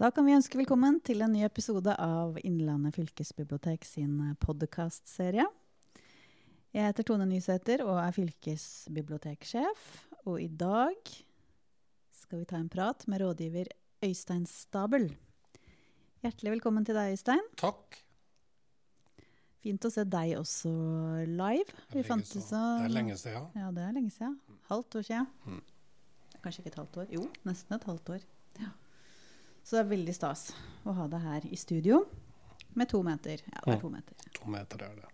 Da kan vi ønske velkommen til en ny episode av Innlandet fylkesbibliotek sin podkastserie. Jeg heter Tone Nysæter og er fylkesbiblioteksjef. Og i dag skal vi ta en prat med rådgiver Øystein Stabel. Hjertelig velkommen til deg, Øystein. Takk. Fint å se deg også live. Det er, så, det er lenge siden. Ja, det er lenge siden. Halvt år siden. Mm. Kanskje ikke et halvt år. Jo, nesten et halvt år. Ja. Så det er veldig stas å ha deg her i studio med to meter. Ja, det er to meter. To meter er det.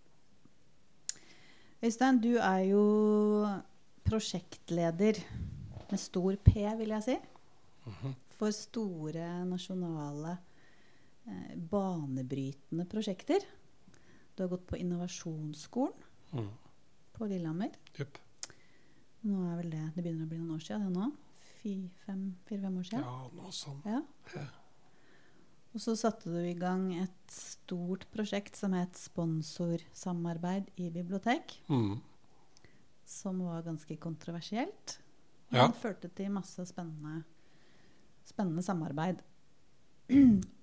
Øystein, du er jo prosjektleder med stor P, vil jeg si, Mm -hmm. for store nasjonale eh, banebrytende prosjekter. Du har gått på innovasjonsskolen Mm. på Lillehammer. Yep. Nå er vel det Det begynner å bli noen år siden, det nå? Fire-fem år siden? Ja, noe sånt. Ja. Ja. Og så satte du i gang et stort prosjekt som het Sponsorsamarbeid i bibliotek. Mm. Som var ganske kontroversielt. Ja. Men førte til masse spennende, spennende samarbeid.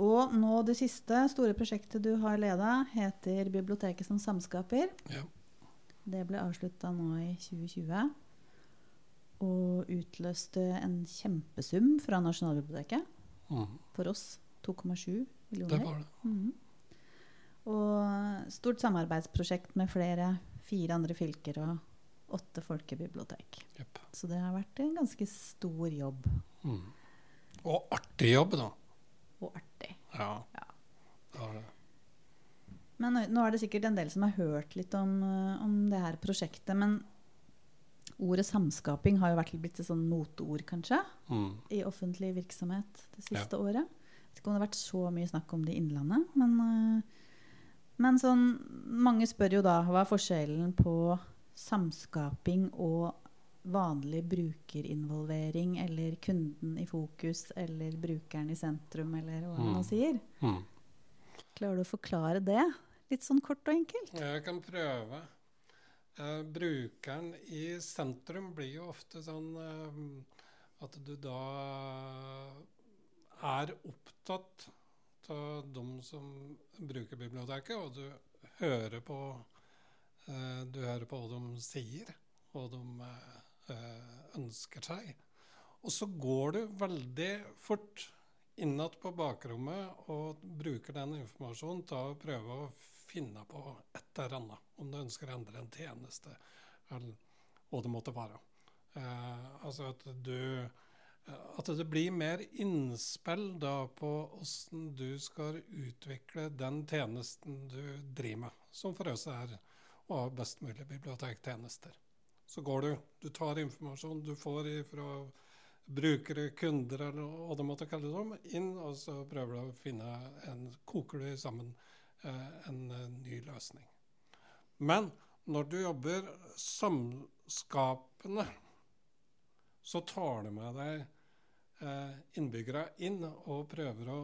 Og nå det siste store prosjektet du har leda, heter Biblioteket som samskaper. Ja. Det ble avslutta nå i 2020. Og utløste en kjempesum fra Nasjonalbiblioteket. Mm. For oss 2,7 millioner. Det var det. Mm. Og stort samarbeidsprosjekt med flere, fire andre fylker og åtte folkebibliotek. Yep. Så det har vært en ganske stor jobb. Mm. Og artig jobb, da. Og artig. Ja. Ja. Det var det. Men nå- er det sikkert en del som har hørt litt om, om det her prosjektet. Men ordet samskaping har jo vært blitt et sånn moteord, kanskje, Mm. i offentlig virksomhet det siste året. Jeg vet ikke om det har vært så mye snakk om det i Innlandet, men, eh, men sånn, mange spør jo da hva er forskjellen på samskaping og vanlig brukerinvolvering, eller kunden i fokus, eller brukeren i sentrum, eller hva man Mm. sier. Mm. Klarer du å forklare det? Litt sånn kort og enkelt. Jeg kan prøve. Eh, brukeren i sentrum blir jo ofte sånn uh, at du da er opptatt av de som bruker biblioteket, og du hører på uh, Du hører på hva de sier, hva de ønsker seg. Og så går du veldig fort innad på bakrommet og bruker den informasjonen til å prøve å finne på et eller annet. Om du ønsker å endre en tjeneste, eller hva det måtte være. Eh, altså at du at det blir mer innspill da på hvordan du skal utvikle den tjenesten du driver med, som for oss er å ha best mulig bibliotektjenester. Så går du, du tar informasjon du får fra brukere, kunder eller hva du måtte kalle om, inn, og så prøver du å finne en Koker du sammen eh, en eh, ny løsning. Men når du jobber samskapende, så tar du med deg eh, innbyggere inn og prøver å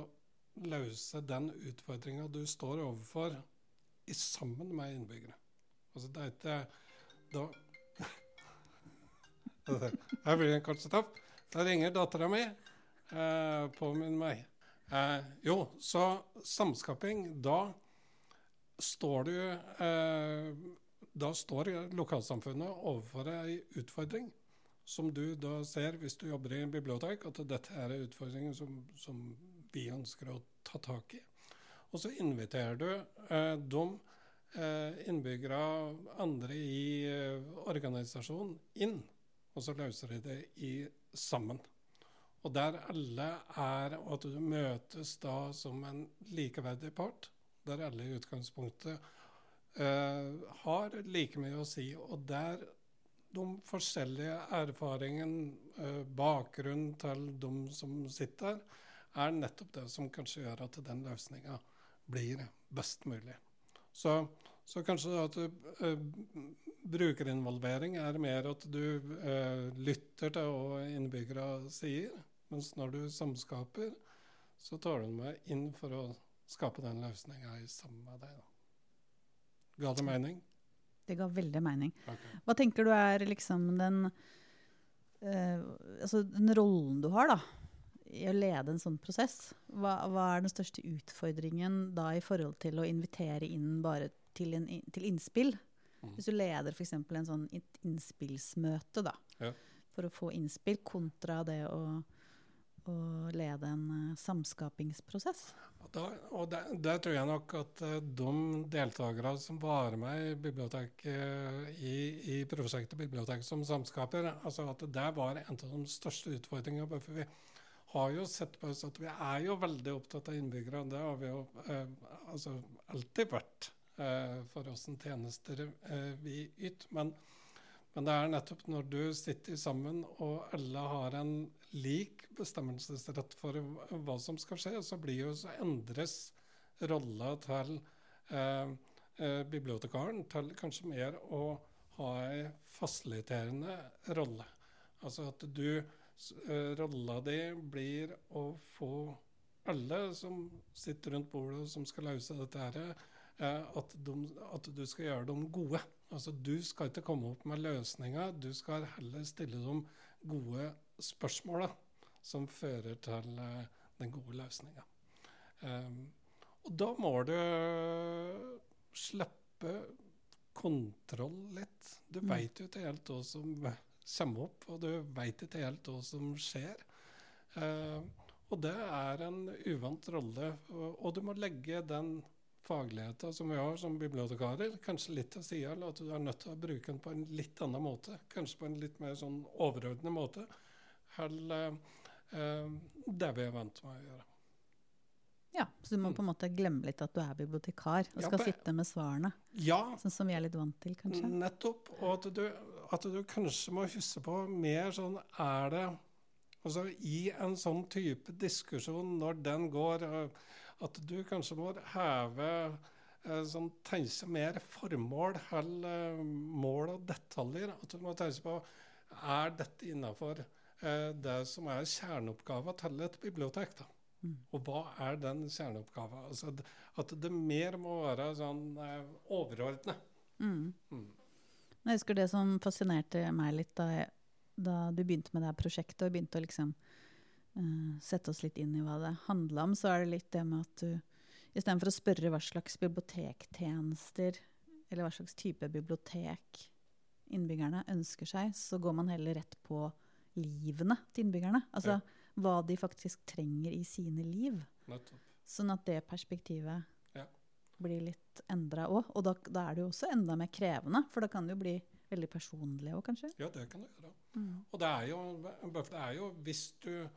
løse den utfordringa du står overfor, sammen med innbyggere. Altså det er ikke da Her blir det en tapt. Da ringer dattera mi eh, på min meg. Eh, jo, så samskaping, da står du eh, Da står lokalsamfunnet overfor ei utfordring som du da ser hvis du jobber i en bibliotek, at dette er en utfordring som, som vi ønsker å ta tak i. Og så inviterer du eh, de eh, innbyggere, andre i eh, organisasjonen, inn. Og så løser de det i sammen. Og der alle er, og at du møtes da som en likeverdig part, der alle i utgangspunktet eh, har like mye å si. Og der de forskjellige erfaringene, eh, bakgrunnen til de som sitter der, er nettopp det som kanskje gjør at den løsninga blir best mulig. Så, så kanskje at du, eh, brukerinvolvering er mer at du eh, lytter til hva innbyggere sier, mens når du samskaper, så tar du med inn for å skape den løsninga sammen med deg. Da. Ga det mening? Det ga veldig mening. Okay. Hva tenker du er liksom den eh, Altså den rollen du har, da, i å lede en sånn prosess? Hva, hva er den største utfordringen da i forhold til å invitere inn bare til, en, til innspill? Mm. Hvis du leder f.eks. en sånn innspillsmøte da, Ja. for å få innspill, kontra det å, å lede en uh, samskapingsprosess. Da, og der, tror jeg nok at eh, de deltakere som var med i biblioteket i, i prosjektet Biblioteket som samskaper, altså at det var en av de største utfordringene. For vi har jo sett på oss at vi er jo veldig opptatt av innbyggere. Det har vi jo eh, altså alltid vært eh, for oss en tjenester eh, vi yter. Men det er nettopp når du sitter sammen og alle har en lik bestemmelsesrett for hva som skal skje, så jo så endres rolla til eh, eh, bibliotekaren til kanskje mer å ha ei fasiliterende rolle. Altså at du eh, Rolla di blir å få alle som sitter rundt bordet og som skal løse dette her, eh, at, de, at du skal gjøre dem gode. Altså Du skal ikke komme opp med løsninger, du skal heller stille dem gode spørsmål som fører til eh, den gode løsninga. Um, og da må du slippe kontroll litt. Du Mm. veit jo ikke helt hva som kommer opp, og du veit ikke helt hva som skjer. Eh, og det er en uvant rolle, og, og du må legge den fagligheten som vi har som bibliotekarer, kanskje litt til sida, eller at du er nødt til å bruke den på en litt annen måte. Kanskje på en litt mer sånn overordnet måte. Eller eh, det vi er vant med å gjøre. Ja, Så du må på en måte glemme litt at du er bibliotekar og Ja, skal på- sitte med svarene. Ja, Sånn som vi er litt vant til, kanskje. Nettopp. Og at du, at du kanskje må huske på mer sånn Er det Altså i en sånn type diskusjon, når den går, eh, at du kanskje må heve eh, sånn, Tenke mer formål heller mål og detaljer. At du må tenke på Er dette innafor eh, det som er kjerneoppgaven til et bibliotek? da? Mm. Og hva er den kjerneoppgaven? Altså, at det mer må være sånn eh, overordnet. Mm. Mm. Jeg husker det som fascinerte meg litt da, jeg, da du begynte med det her prosjektet, og begynte å liksom eh, sette oss litt inn i hva det handla om, så er det litt det med at du istedenfor å spørre hva slags bibliotektjenester eller hva slags type bibliotek innbyggerne ønsker seg, så går man heller rett på livene til innbyggerne. Altså hva de faktisk trenger i sine liv. Nettopp. Sånn at det perspektivet Ja. blir litt endra òg. Og da, da er det jo også enda mer krevende, for da kan det jo bli veldig personlig òg, kanskje. Ja, det kan du gjøre. Og det er jo, det er jo hvis du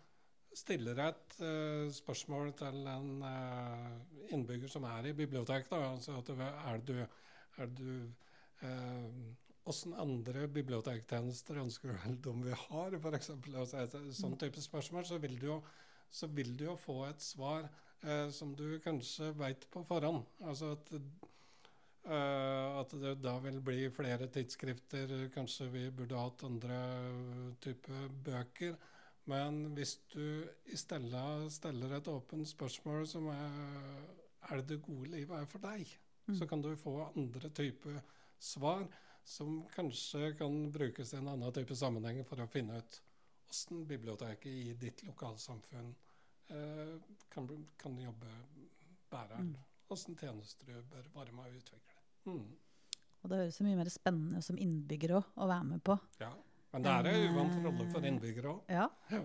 stiller et uh, spørsmål til en uh, innbygger som er i biblioteket. altså er du, er du Åssen uh, andre bibliotektjenester ønsker du vel de vi har, f.eks.? Altså et sånn type spørsmål, så vil du jo, vil du jo få et svar eh, som du kanskje veit på forhånd. Altså at Uh, at det da vil bli flere tidsskrifter. Kanskje vi burde hatt andre type bøker. Men hvis du i stedet stiller et åpent spørsmål som er er det det gode livet er for deg, Mm. så kan du få andre typer svar som kanskje kan brukes i en annen type sammenheng for å finne ut hvordan biblioteket i ditt lokalsamfunn eh, kan, kan jobbe bedre. Mm. Hvordan tjenester du bør være med å utvikle. Mm. Og det høres mye mer spennende som innbygger òg, å være med på. Ja. Men det er en uvant rolle for eh, innbyggere òg. Ja. Ja.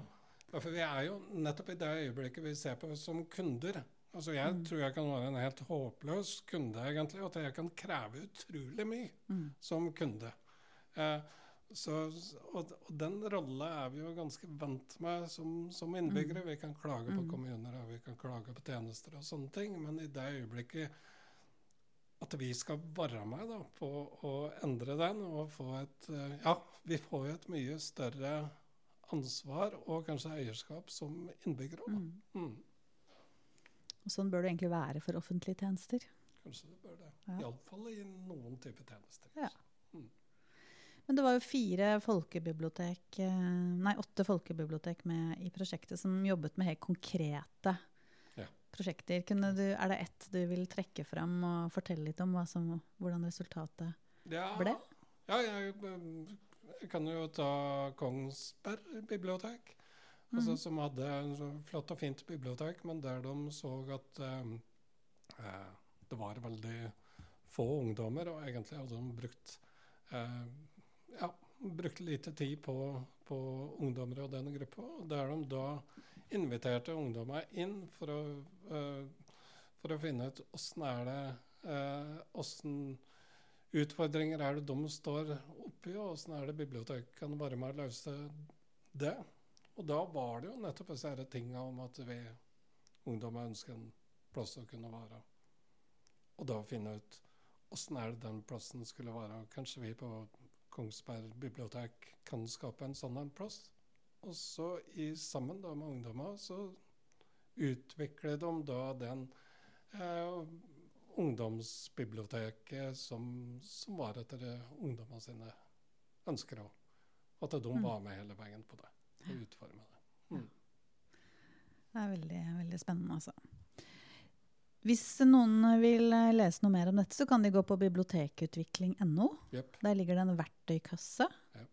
For vi er jo nettopp i det øyeblikket vi ser på som kunder. Altså Jeg Mm. tror jeg kan være en helt håpløs kunde, egentlig. Og at jeg kan kreve utrolig mye Mm. som kunde. Eh, så, og, og den rolla er vi jo ganske vant med som, som innbyggere. Vi kan klage på Mm. kommuner og vi kan klage på tjenester og sånne ting. Men i det øyeblikket at vi skal være med da, på å endre den og få et eh, Ja, vi får jo et mye større ansvar og kanskje eierskap som innbyggere òg. Mm. Mm. Og sånn bør det egentlig være for offentlige tjenester. Kanskje det bør det. Ja. Iallfall i noen type tjenester. Ja. Men det var jo fire folkebibliotek, eh, nei, åtte folkebibliotek med i prosjektet som jobbet med helt konkrete. Prosjekter. Kunne du, er det ett du vil trekke fram og fortelle litt om som, hvordan resultatet Ja, ble? Ja, jeg, jeg kan jo ta Kongsberg bibliotek. Altså, Mhm. som hadde en flott og fint bibliotek, men der de så at eh, eh, det var veldig få ungdommer, og egentlig hadde de brukt eh, ja, brukt lite tid på, på ungdommer og den gruppa. Der de da inviterte ungdommer inn for å, uh, for å finne ut åssen er det eh, Åssen utfordringer er det de står oppi, og åssen er det biblioteket kan være med å løse det. Og da var det jo nettopp disse tinga om at vi ungdommer ønsker en plass å kunne være. Og da finne ut åssen er det den plassen skulle være. Kanskje vi på Kongsberg bibliotek kan skape en sånn en plass. Og så i, sammen da med ungdommer så utvikler de da den eh, ungdomsbiblioteket som, som var etter ungdommene sine ønsker òg. At de Mm. var med hele veien på det og utforma det. Det er veldig, veldig spennende, altså. Hvis noen vil eh, lese noe mer om dette, så kan de gå på bibliotekutvikling.no. Yep. Der ligger det en verktøykasse, Ja.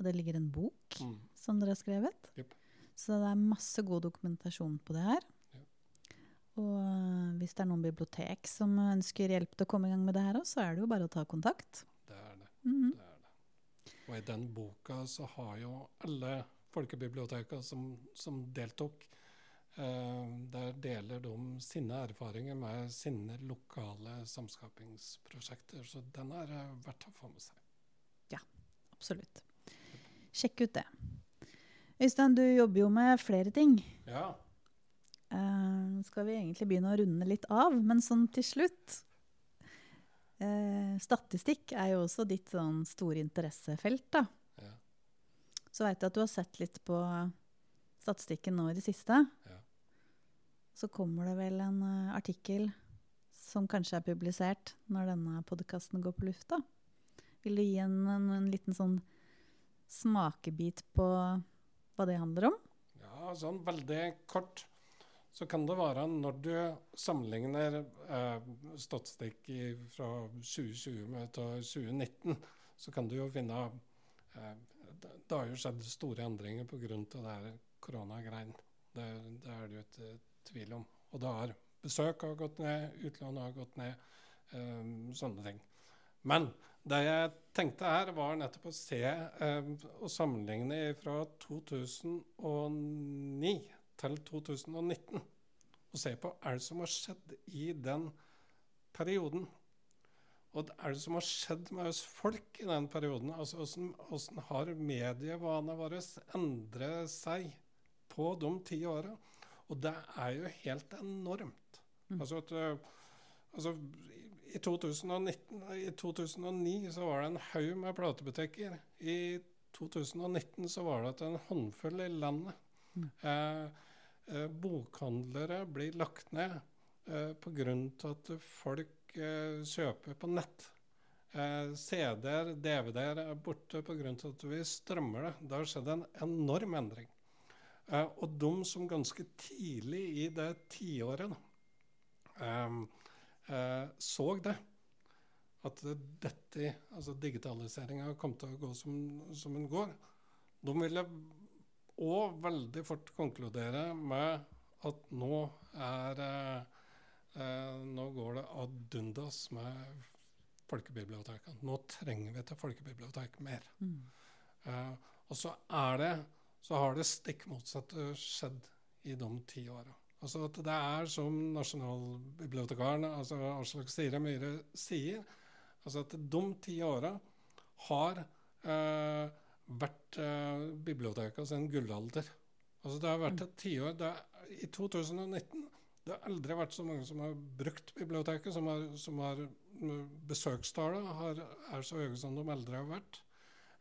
Og det ligger en bok Mm. som dere har skrevet. Yep. Så det er masse god dokumentasjon på det her. Ja. Og øh, hvis det er noen bibliotek som ønsker hjelp til å komme i gang med det her òg, så er det jo bare å ta kontakt. Det er det. Mhm. det er det. Og i den boka så har jo alle folkebibliotekene som, som deltok, eh, der deler de sine erfaringer med sine lokale samskapingsprosjekter. Så den er eh, verdt å få med seg. Ja, Absolutt. Sjekk ut det. Øystein, du jobber jo med flere ting. Ja. Uh, skal vi egentlig begynne å runde litt av, men sånn til slutt uh, Statistikk er jo også ditt sånn store interessefelt, da. ja. Så veit jeg at du har sett litt på statistikken nå i det siste. Ja. Så kommer det vel en uh, artikkel som kanskje er publisert når denne podkasten går på lufta. Vil du gi en, en, en liten sånn smakebit på hva det handler om? Ja, sånn veldig kort så kan det være når du sammenligner eh, statistikk fra 2020 med til 2019, så kan du jo finne eh, det, har jo skjedd store endringer pga. koronagreien. Det, det er det jo ikke tvil om. Og det har besøk har gått ned, utlån har gått ned, eh, sånne ting. Men det jeg tenkte her, var nettopp å se eh, og sammenligne fra 2009 til 2019. Og se på er det som har skjedd i den perioden. Og er det som har skjedd med oss folk i den perioden? Altså Hvordan, hvordan har medievanene våre endret seg på de ti åra? Og det er jo helt enormt. Mm. Altså at eh, altså, i 2019, I 2009 så var det en haug med platebutikker. I 2019 så var det en håndfull i landet. Mm. Eh, eh, bokhandlere blir lagt ned eh, pga. at folk eh, kjøper på nett. Eh, CD-er, DVD-er er borte pga. at vi strømmer det. Det har skjedd en enorm endring. Eh, og de som ganske tidlig i det tiåret eh, så det. At dette, altså digitaliseringa kom til å gå som, som den går. De ville òg veldig fort konkludere med at nå er eh, eh, Nå går det ad undas med folkebibliotekene. Nå trenger vi til folkebibliotek mer. Mm. Eh, og så er det så har det stikk motsatte skjedd i de ti åra. Altså at det er som nasjonalbibliotekaren altså Aslak Sire Myhre sier, altså at de ti åra har eh, vært eh, biblioteket sin gullalder. Altså det har vært et tiår I 2019 det har aldri vært så mange som har brukt biblioteket, som har, som har Besøkstallene har, er så høye som de aldri har vært.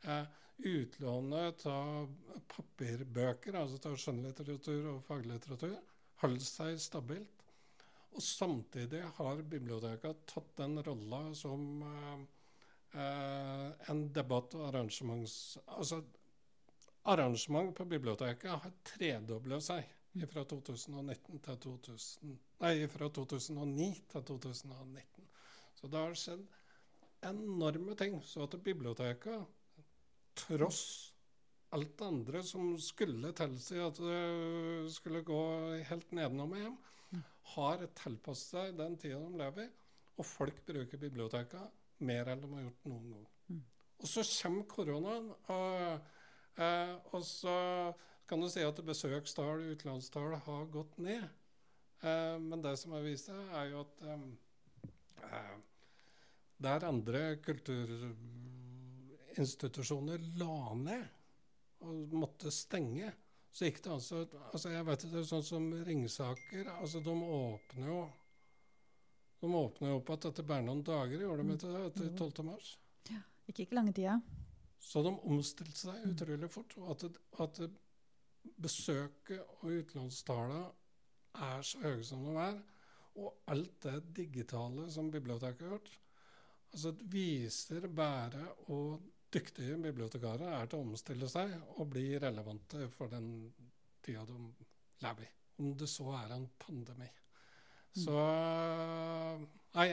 Eh, utlånet av papirbøker, altså av skjønnlitteratur og faglitteratur, holder seg stabilt. Og samtidig har biblioteket tatt den rolla som eh, eh, en debatt- og arrangements... Altså, arrangement på biblioteket har tredobla seg fra 2019 til 2000, nei, fra 2009 til 2019. Så det har skjedd enorme ting. Så at biblioteket, tross alt det andre som skulle tilsi at det skulle gå helt nedenom og hjem, Mm. har tilpasset seg den tida de lever i. Og folk bruker bibliotekene mer enn de har gjort noen gang. Mm. Og så kommer koronaen, og, eh, og så kan du si at besøkstall, utenlandstall har gått ned. Eh, men det som har vist seg, er jo at eh, eh, der andre kulturinstitusjoner la ned og måtte stenge, så gikk det altså altså Jeg vet det er sånn som Ringsaker altså De åpner jo de åpner jo opp igjen etter bare noen dager, gjorde de etter, det? Etter 12. mars. Gikk ikke lange tida. Så de omstilte seg utrolig fort. Og at, at besøket og utenlandstallene er så høye som de er, og alt det digitale som biblioteket har gjort, altså det viser bare hvor dyktige bibliotekarer er til å omstille seg og bli relevante for den tida de lever i. Om det så er en pandemi. Så Nei,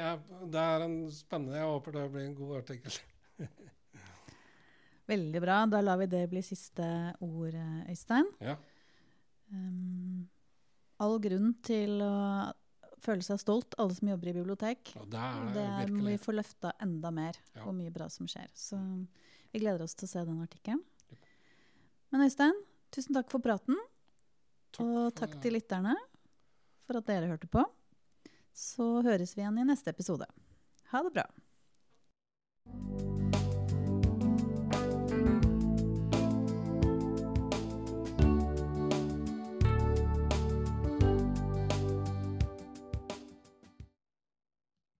det er en spennende Jeg håper det blir en god artikkel. Veldig bra. Da lar vi det bli siste ord, Øystein. Ja. Um, all grunn til å føle seg stolt, alle som jobber i bibliotek. Og det er det er, må vi får få løfta enda mer, Ja. og mye bra som skjer. Så vi gleder oss til å se den artikkelen. Men Øystein, tusen takk for praten. og for takk til lytterne for at dere hørte på. Så høres vi igjen i neste episode. Ha det bra.